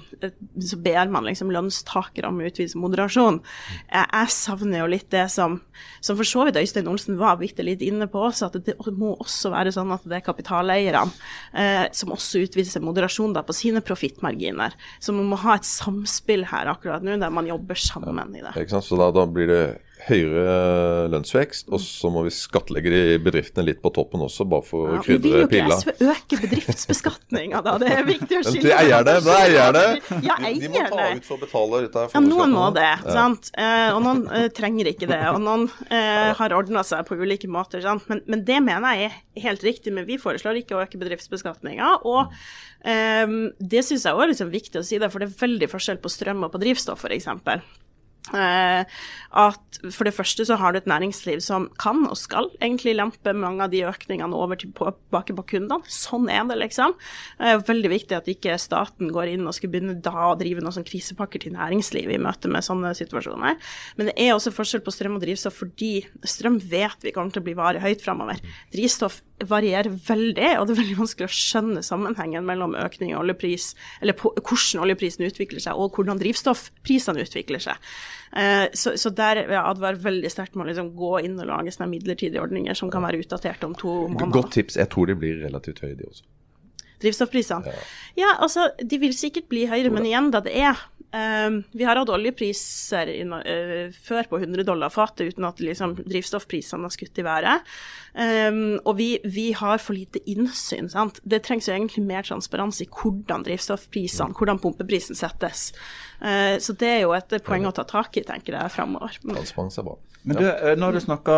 så ber man liksom lønnstakere om å utvise moderasjon. Jeg, jeg savner jo litt det som, som for så vidt Øystein Olsen var bitte litt inne på også, at det må også være sånn at det er kapitaleierne eh, som også utviser moderasjon da på sine profittmarginer. Så man må ha et samspill her akkurat nå, der man jobber sammen i det. Ikke sant? Så da, da blir det høyere lønnsvekst, og så må vi skattlegge de bedriftene litt på toppen også, bare for å Ja, vi vil krydre jo ikke pilla. SV øke bedriftsbeskatninga, da. Det er viktig å Men skille de eier det, de eier det. Ja, De, de må ta ut for å betale dette Ja, noen må det, Ja. sant. Eh, og noen eh, trenger ikke det. Og noen eh, har ordna seg på ulike måter, sant. Men, men det mener jeg er helt riktig. Men vi foreslår ikke å øke bedriftsbeskatninga. Og eh, det syns jeg òg er liksom viktig å si, det, for det er veldig forskjell på strøm og på drivstoff, f.eks. Eh, at For det første så har du et næringsliv som kan og skal egentlig lempe mange av de økningene over tilbake på kundene. Sånn er det, liksom. Det er veldig viktig at ikke staten går inn og skal begynne da å drive noen sånn krisepakker til næringslivet i møte med sånne situasjoner. Men det er også forskjell på strøm og drivstoff fordi strøm vet vi kommer til å bli varig høyt framover. Drivstoff varierer veldig, og det er veldig vanskelig å skjønne sammenhengen mellom økning i oljepris, eller hvordan oljeprisen utvikler seg, og hvordan drivstoffprisene utvikler seg. Eh, så, så der vil jeg advare veldig sterkt med å liksom gå inn og lage sånne midlertidige ordninger som kan være utdaterte om to måneder. Godt tips. Jeg tror de blir relativt høye, de også. Drivstoffprisene. Ja. altså, de vil sikkert bli høyere, men igjen, da det er Vi har hatt oljepriser eh, før på 100 dollar fatet uten at liksom, drivstoffprisene har skutt i været. Ehm, og vi, vi har for lite innsyn. sant? Det trengs jo egentlig mer transparens i hvordan drivstoffprisene, hvordan pumpeprisen settes. Eh, så det er jo et poeng å ta tak i, tenker jeg, framover. Transparens er bra. Men du, når nå har du snakka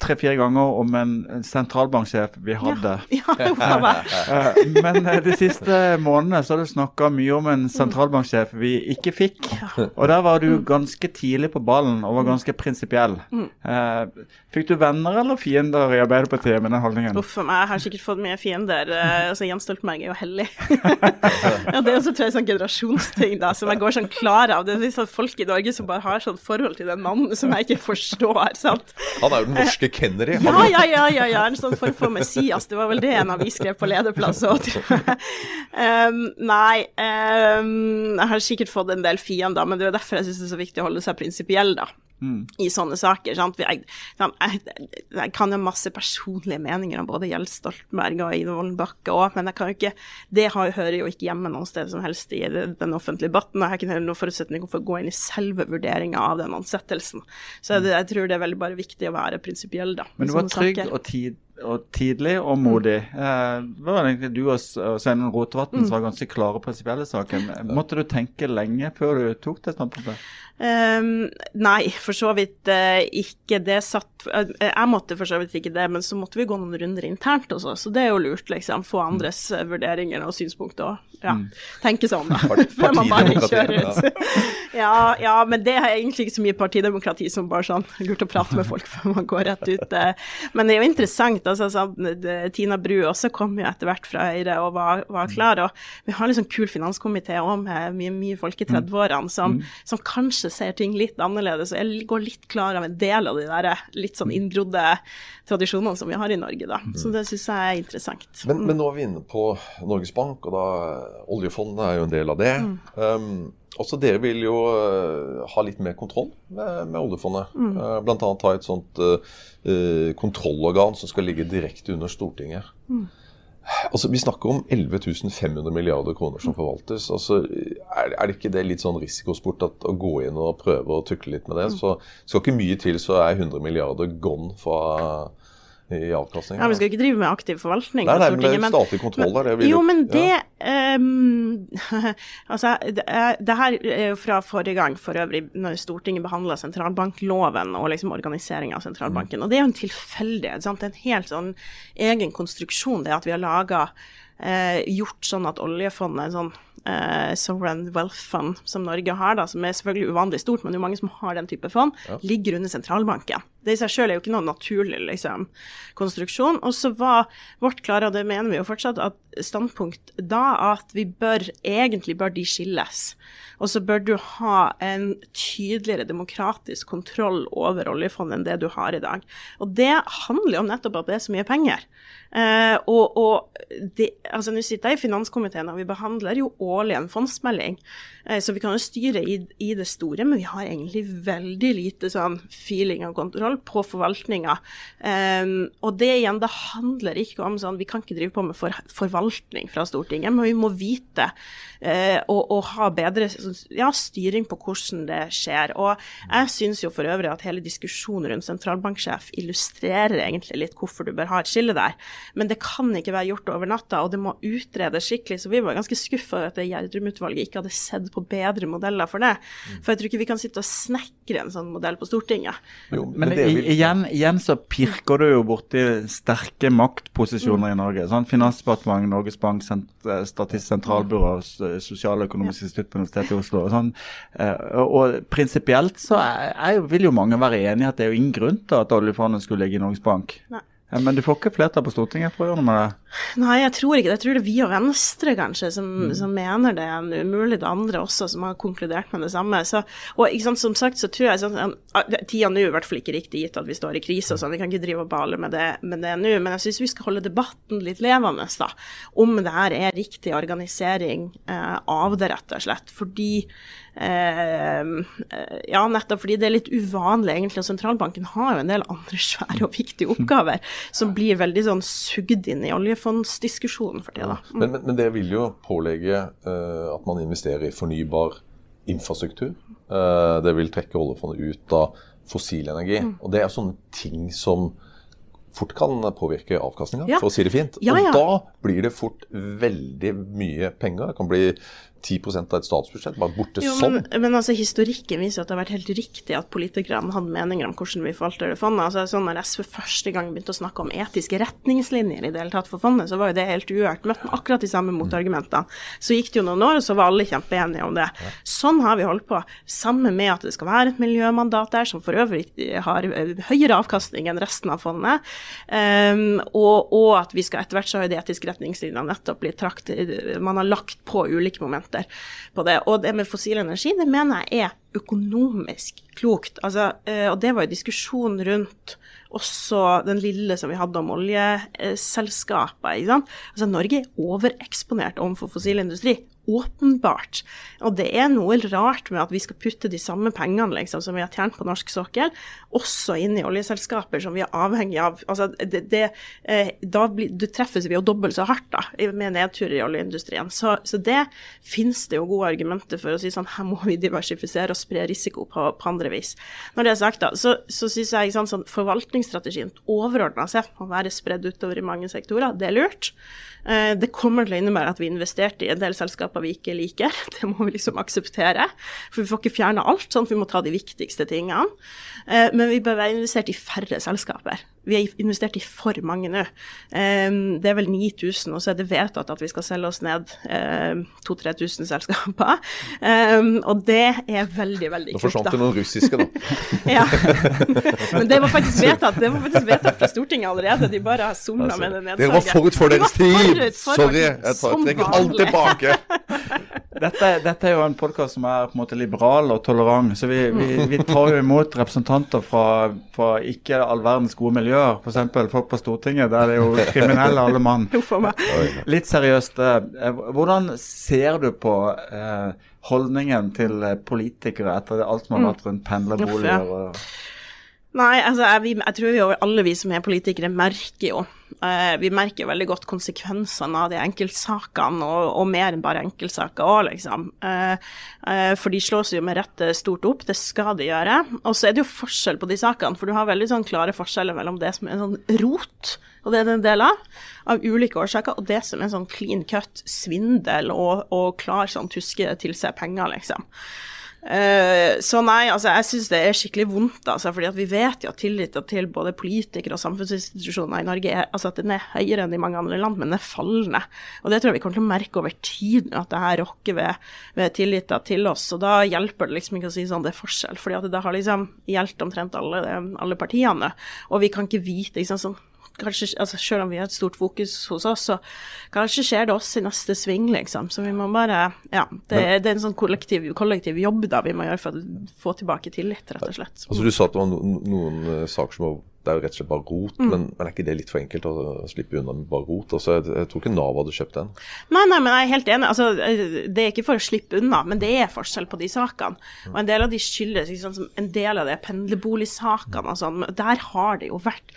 tre-fire ganger om en en sentralbanksjef vi hadde. Ja, uff a meg. Eh, Men eh, de siste månedene så har du snakka mye om en sentralbanksjef vi ikke fikk. Og der var du ganske tidlig på ballen og var ganske prinsipiell. Eh, Fikk du venner eller fiender i Arbeiderpartiet med den holdningen? Uff a meg, jeg har sikkert fått mye fiender. altså Jens Stoltenberg er jo hellig. ja, det er også tror jeg sånn generasjonsting da, som jeg går sånn klar av. Det er sånn folk i Norge som bare har sånn forhold til den mannen som jeg ikke forstår. sant? Han er jo den norske Kennedy. Ja, ja, ja, ja, ja, en sånn form for Messias. Det var vel det en avis skrev på lederplass òg, tror jeg. Um, nei, um, jeg har sikkert fått en del fiender, men det er derfor jeg syns det er så viktig å holde seg prinsipiell, da. I sånne saker. Sant? Jeg, jeg, jeg kan jo masse personlige meninger om både Gjeld Stoltenberg og Ine Vollenbakke òg, men jeg kan jo ikke, det har, hører jo ikke hjemme noe sted som helst i den offentlige debatten. Jeg har ikke noen forutsetning for å gå inn i selve vurderinga av den ansettelsen. Så jeg, jeg tror det er veldig bare viktig å være prinsipiell, da. Men du var trygg saker. og, tid, og tidlig og modig. Eh, det var egentlig du og Sveinung Rotevatn som var ganske klare prinsipielle i saken. Måtte du tenke lenge før du tok det standpunktet? Um, nei, for så vidt uh, ikke. Det satt uh, Jeg måtte for så vidt ikke det, men så måtte vi gå noen runder internt også, så det er jo lurt, liksom. Få andres eh, vurderinger og synspunkter og ja, tenke seg om, da. Før man bare kjører ut. ja, ja, men det er egentlig ikke så mye partidemokrati som bare sånn lurt å prate med folk før man går rett ut. eh. Men det er jo interessant. altså sånn, Tina Bru også kom jo etter hvert fra Høyre og var, var klar. og Vi har liksom kul finanskomité òg med mye, mye folk i 30-årene som, som kanskje ser ting litt annerledes. og Jeg går litt klar av en del av de der litt sånn inngrodde tradisjonene som vi har i Norge, da. Så det syns jeg er interessant. men, men nå er vi inne på Norges Bank, og da oljefondet er jo en del av det. Mm. Um, også dere vil jo uh, ha litt mer kontroll med, med oljefondet. Mm. Uh, Bl.a. ha et sånt uh, kontrollorgan som skal ligge direkte under Stortinget. Mm. Altså, Vi snakker om 11 500 milliarder kroner som forvaltes. Altså, er, er, det ikke det litt sånn risikosport at, å gå inn og prøve å tukle litt med det? Så skal ikke mye til, så er 100 milliarder gone fra i avkastning. Ja, Vi skal ikke drive med aktiv forvaltning nei, nei, på Stortinget. Men statlig kontroll der, det vil Jo, men det ja. um, Altså, det, det, her er jo fra forrige gang, for øvrig, når Stortinget behandla sentralbankloven og liksom organiseringa av sentralbanken. Mm. Og det er jo en tilfeldighet. sant? Det er en helt sånn egen konstruksjon, det at vi har laga eh, gjort sånn at oljefondet, sånn eh, sovereign wealth fund som Norge har, da, som er selvfølgelig uvanlig stort, men det er jo mange som har den type fond, ja. ligger under sentralbanken. Det i seg selv er jo ikke noen naturlig liksom, konstruksjon. Og så var vårt klare, og det mener vi jo fortsatt, at standpunkt da at vi bør egentlig bør de skilles. Og så bør du ha en tydeligere demokratisk kontroll over oljefondet enn det du har i dag. Og det handler jo nettopp om at det er så mye penger. Eh, og, og altså Nå sitter jeg i finanskomiteen, og vi behandler jo årlig en fondsmelding. Eh, så vi kan jo styre i, i, det store, men vi har egentlig veldig lite sånn feeling og kontroll på forvaltninga. Um, og det igjen, det handler ikke om sånn Vi kan ikke drive på med for, forvaltning fra Stortinget, men vi må vite uh, og, og, ha bedre ja, styring på hvordan det skjer. Og jeg syns jo for øvrig at hele diskusjonen rundt sentralbanksjef illustrerer egentlig litt hvorfor du bør ha et skille der. Men det kan ikke være gjort over natta, og det må utredes skikkelig. Så vi var ganske skuffa over at Gjerdrum-utvalget ikke hadde sett på bedre modeller for det. Mm. For jeg tror ikke vi kan sitte og snekre en sånn modell på Stortinget. Jo, men, men vil... igjen, igjen, så pirker du jo borti sterke maktposisjoner mm. i Norge. Sånn? Finansdepartementet, Norges Bank, eh, Statistisk sentralbyrå, Sosialøkonomisk institutt på Universitetet i Oslo. Og, sånn. Eh, og prinsipielt så er, er, vil jo mange være enig i at det er jo ingen grunn til at oljefondet skulle ligge i Norges Bank. Nei. Ja, men du får ikke flertall på Stortinget for å gjøre noe med det? Nei, jeg tror ikke det. Jeg tror det er vi og Venstre kanskje som, mm. som mener det. Mulig det andre også som har konkludert med det samme. Så, og sant, som sagt så tror jeg sånn, Tida nå er i hvert fall ikke riktig gitt at vi står i krise og sånn. Vi kan ikke drive og bale med det, med det nå. Men jeg syns vi skal holde debatten litt levende da, om det her er riktig organisering eh, av det, rett og slett. Fordi Eh, ja, nettopp fordi det er litt uvanlig, egentlig. Og sentralbanken har jo en del andre svære og viktige oppgaver som blir veldig sånn sugd inn i oljefondsdiskusjonen for tida. Mm. Men, men, men, det vil jo pålegge uh, at man investerer i fornybar infrastruktur. Uh, det vil trekke oljefondet ut av fossil energi. Mm. Og det er sånne ting som fort kan påvirke avkastninga, ja. for å si det fint. Ja, ja. Og da blir det fort veldig mye penger. Det kan bli 10% av et statsbudsjett bare borte jo, sånn. Men, altså, historikken viser at det har vært helt riktig at politikerne hadde meninger om hvordan vi forvalter det fondet. Altså, sånn når SV første gang begynte å snakke om etiske retningslinjer i det hele tatt for fondet, så var jo det helt uhørt. Møtte med akkurat de samme motargumentene. Så gikk det jo noen år, og så var alle kjempeenige om det. Sånn har vi holdt på. Sammen med at det skal være et miljømandat der, som for øvrig har høyere avkastning enn resten av fondet. Um, og, og, at vi skal etter hvert så har de etiske retningslinjene nettopp blitt trakt Man har lagt på ulike momenter argumenter på det. Og det med fossil energi, det mener jeg er økonomisk klokt. Altså, eh, og det var jo diskusjon rundt også den lille som vi hadde om oljeselskaper. Altså, Norge er overeksponert overfor fossil industri åpenbart. Og det er noe rart med at vi skal putte de samme pengene liksom, som vi har tjent på norsk sokkel, også inn i oljeselskaper som vi er avhengig av. Altså, det, det, eh, da blir, du treffes vi jo dobbelt så hardt da, med nedturer i oljeindustrien. Så, så det finnes det jo gode argumenter for å si sånn her må vi diversifisere og spre risiko på, på andre vis. Når det er sagt, da, så, så syns jeg sånn, sånn, forvaltningsstrategien overordna sett må være spredd utover i mange sektorer. Det er lurt. Eh, det kommer til å innebære at vi investerte i en del selskaper vi ikke liker. Det må vi liksom akseptere. For vi får ikke fjerne alt, sånn at vi må ta de viktigste tingene. Eh, men vi bør være investert i færre selskaper. Vi har investert i for mange nå. Det er vel 9000, og så er det vedtatt at vi skal selge oss ned 2000-3000 selskaper. Og det er veldig, veldig klokt. Nå forsvant det noen russiske, da. ja. Men det var faktisk vedtatt det var faktisk vedtatt fra Stortinget allerede. De bare har somla altså, med det nedsalget. Dere var forut for deres tid! Sorry, jeg tar, trekker alt tilbake. dette, dette er jo en podkast som er på en måte liberal og tolerant. Så vi, vi, vi tar jo imot representanter fra, fra ikke all verdens gode miljøer. F.eks. folk på Stortinget, der det er jo kriminelle alle mann. Litt seriøst, eh, hvordan ser du på eh, holdningen til eh, politikere etter alt som har vært rundt pendlerboliger? Nei, altså jeg, jeg tror vi over, alle vi som er politikere merker jo eh, Vi merker veldig godt konsekvensene av de enkeltsakene, og, og mer enn bare enkeltsaker òg, liksom. Eh, eh, for de slås jo med rette stort opp, det skal de gjøre. Og så er det jo forskjell på de sakene, for du har veldig sånn klare forskjeller mellom det som er sånn rot, og det er en del av, ulike årsaker, og det som er sånn clean cut svindel og, og klar sånn tuske til seg penger, liksom. Uh, så nei, altså jeg syns det er skikkelig vondt, altså, fordi vi vet jo at tilliten til både politikere og samfunnsinstitusjoner i Norge er, altså at den er høyere enn i mange andre land, men den er fallende. Og det tror jeg vi kommer til å merke over tid, at det her rokker ved, ved tilliten til oss. Og da hjelper det liksom ikke å si sånn det er forskjell, fordi det har liksom gjeldt omtrent alle, alle partiene. Og vi kan ikke vite liksom sånn kanskje, altså Selv om vi har et stort fokus hos oss, så kanskje skjer det oss i neste sving, liksom. Så vi må bare Ja. Det, Men, det er en sånn kollektiv, kollektiv, jobb da vi må gjøre for å få tilbake tillit, rett og slett. Altså Du sa at det var noen, noen uh, saker som var det er jo rett og slett bare rot, mm. men, men, er ikke det litt for enkelt å slippe unna med bare rot? Altså, jeg, jeg, tror ikke Nav hadde kjøpt den. Nei, nei, men jeg er helt enig. Altså, det er ikke for å slippe unna, men det er forskjell på de sakene. Og en del av de skyldes liksom, En del av det pendlerboligsakene og sånn, der har det jo vært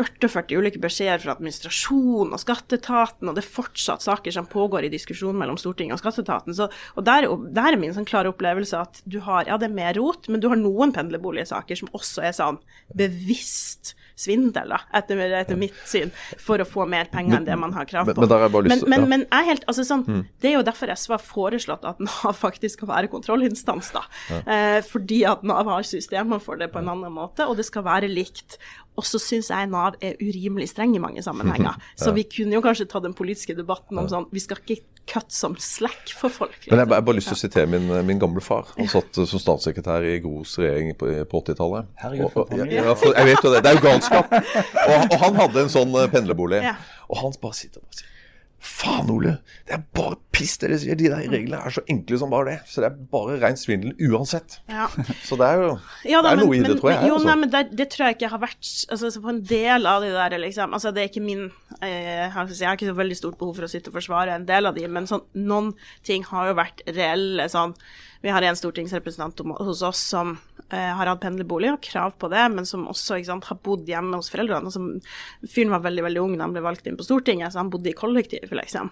48 ulike beskjeder fra administrasjonen og skatteetaten, og det er fortsatt saker som pågår i diskusjon mellom Stortinget og skatteetaten. Og der, der, er min sånn klare opplevelse at du har, ja det er mer rot, men du har noen pendlerboligsaker som også er sånn bevisst svindel, da, etter, etter, mitt syn, for å få mer penger enn det man har krav på. Men, men, men, men, men jeg helt, altså sånn, mm. Det er jo derfor SV har foreslått at Nav faktisk skal være kontrollinstans. da, ja. eh, Fordi at Nav har systemer for det på en annen måte, og det skal være likt. Og så syns jeg Nav er urimelig streng i mange sammenhenger. Så vi kunne jo kanskje ta den politiske debatten om sånn Vi skal ikke cut som slack for folk. Liksom. Men jeg, har bare lyst til å sitere min, min gamle far. Han satt som statssekretær i Gros regjering på, på 80-tallet. Jeg, jeg vet jo det. Det er jo galskap. Og, og han hadde en sånn eh, pendlerbolig. Og han bare sitter og sier Faen, Ole! Det er bare piss dere sier! De der reglene er så enkle som bare det. Så det er bare rein svindel uansett. Ja. Så det er jo ja, da, det er men, noe i det, tror jeg. Jo, altså. nei, men det, det, tror jeg ikke har vært altså, På en del av de der, liksom Altså, det er ikke min eh, Jeg har ikke så veldig stort behov for å sitte og forsvare en del av de, men sånn, noen ting har jo vært reelle sånn Vi har en stortingsrepresentant hos oss som har hatt pendlerbolig og krav på det, men som også sant, har bodd hjemme hos foreldrene. Altså, fyren var veldig veldig ung da han ble valgt inn på Stortinget, så han bodde i kollektiv, liksom.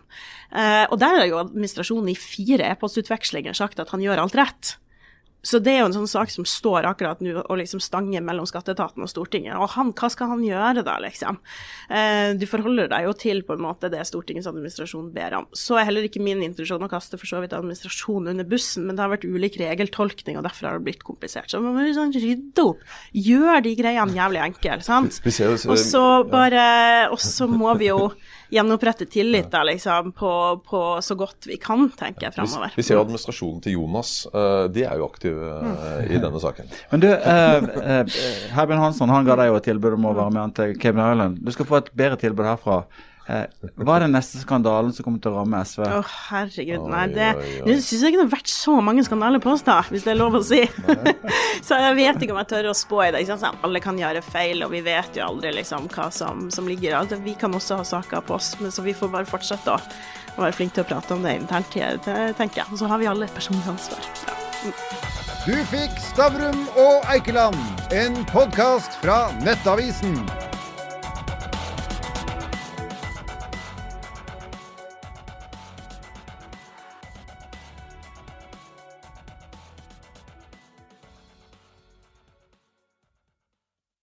Eh, og der har jo administrasjonen i fire e-postutvekslinger sagt at han gjør alt rett. Så det er jo en sånn sak som står akkurat nå og liksom stanger mellom skatteetaten og Stortinget. Og han, hva skal han gjøre da, liksom? Eh, du forholder deg jo til på en måte det Stortingets administrasjon ber om. Så er heller ikke min intensjon å kaste for så vidt administrasjonen under bussen, men det har vært ulik regeltolkning, og derfor har det blitt komplisert. Så man må liksom rydde opp. Gjør de greiene jævlig enkle, sant? Og så bare Og så må vi jo gjenopprette tillit liksom, på, på, så godt vi kan, tenker jeg framover. Vi, vi ser administrasjonen til Jonas. Uh, de er jo aktive uh, i denne saken. Men du, uh, Herben Hansson han ga deg jo et tilbud om å være med han til Cayman Island. Du skal få et bedre tilbud herfra. Eh, hva er den neste skandalen som kommer til å ramme SV? Å, oh, herregud. Nei, det, det syns jeg ikke det har vært så mange skandaler på oss, da, hvis det er lov å si. så jeg vet ikke om jeg tør å spå i det. Ikke sant? Alle kan gjøre feil, og vi vet jo aldri liksom hva som, som ligger altså, Vi kan også ha saker på oss, men så vi får bare fortsette å, å være flinke til å prate om det internt, tenker jeg. Og så har vi alle et personlig ansvar. Ja. Du fikk Stavrum og Eikeland, en podkast fra Nettavisen.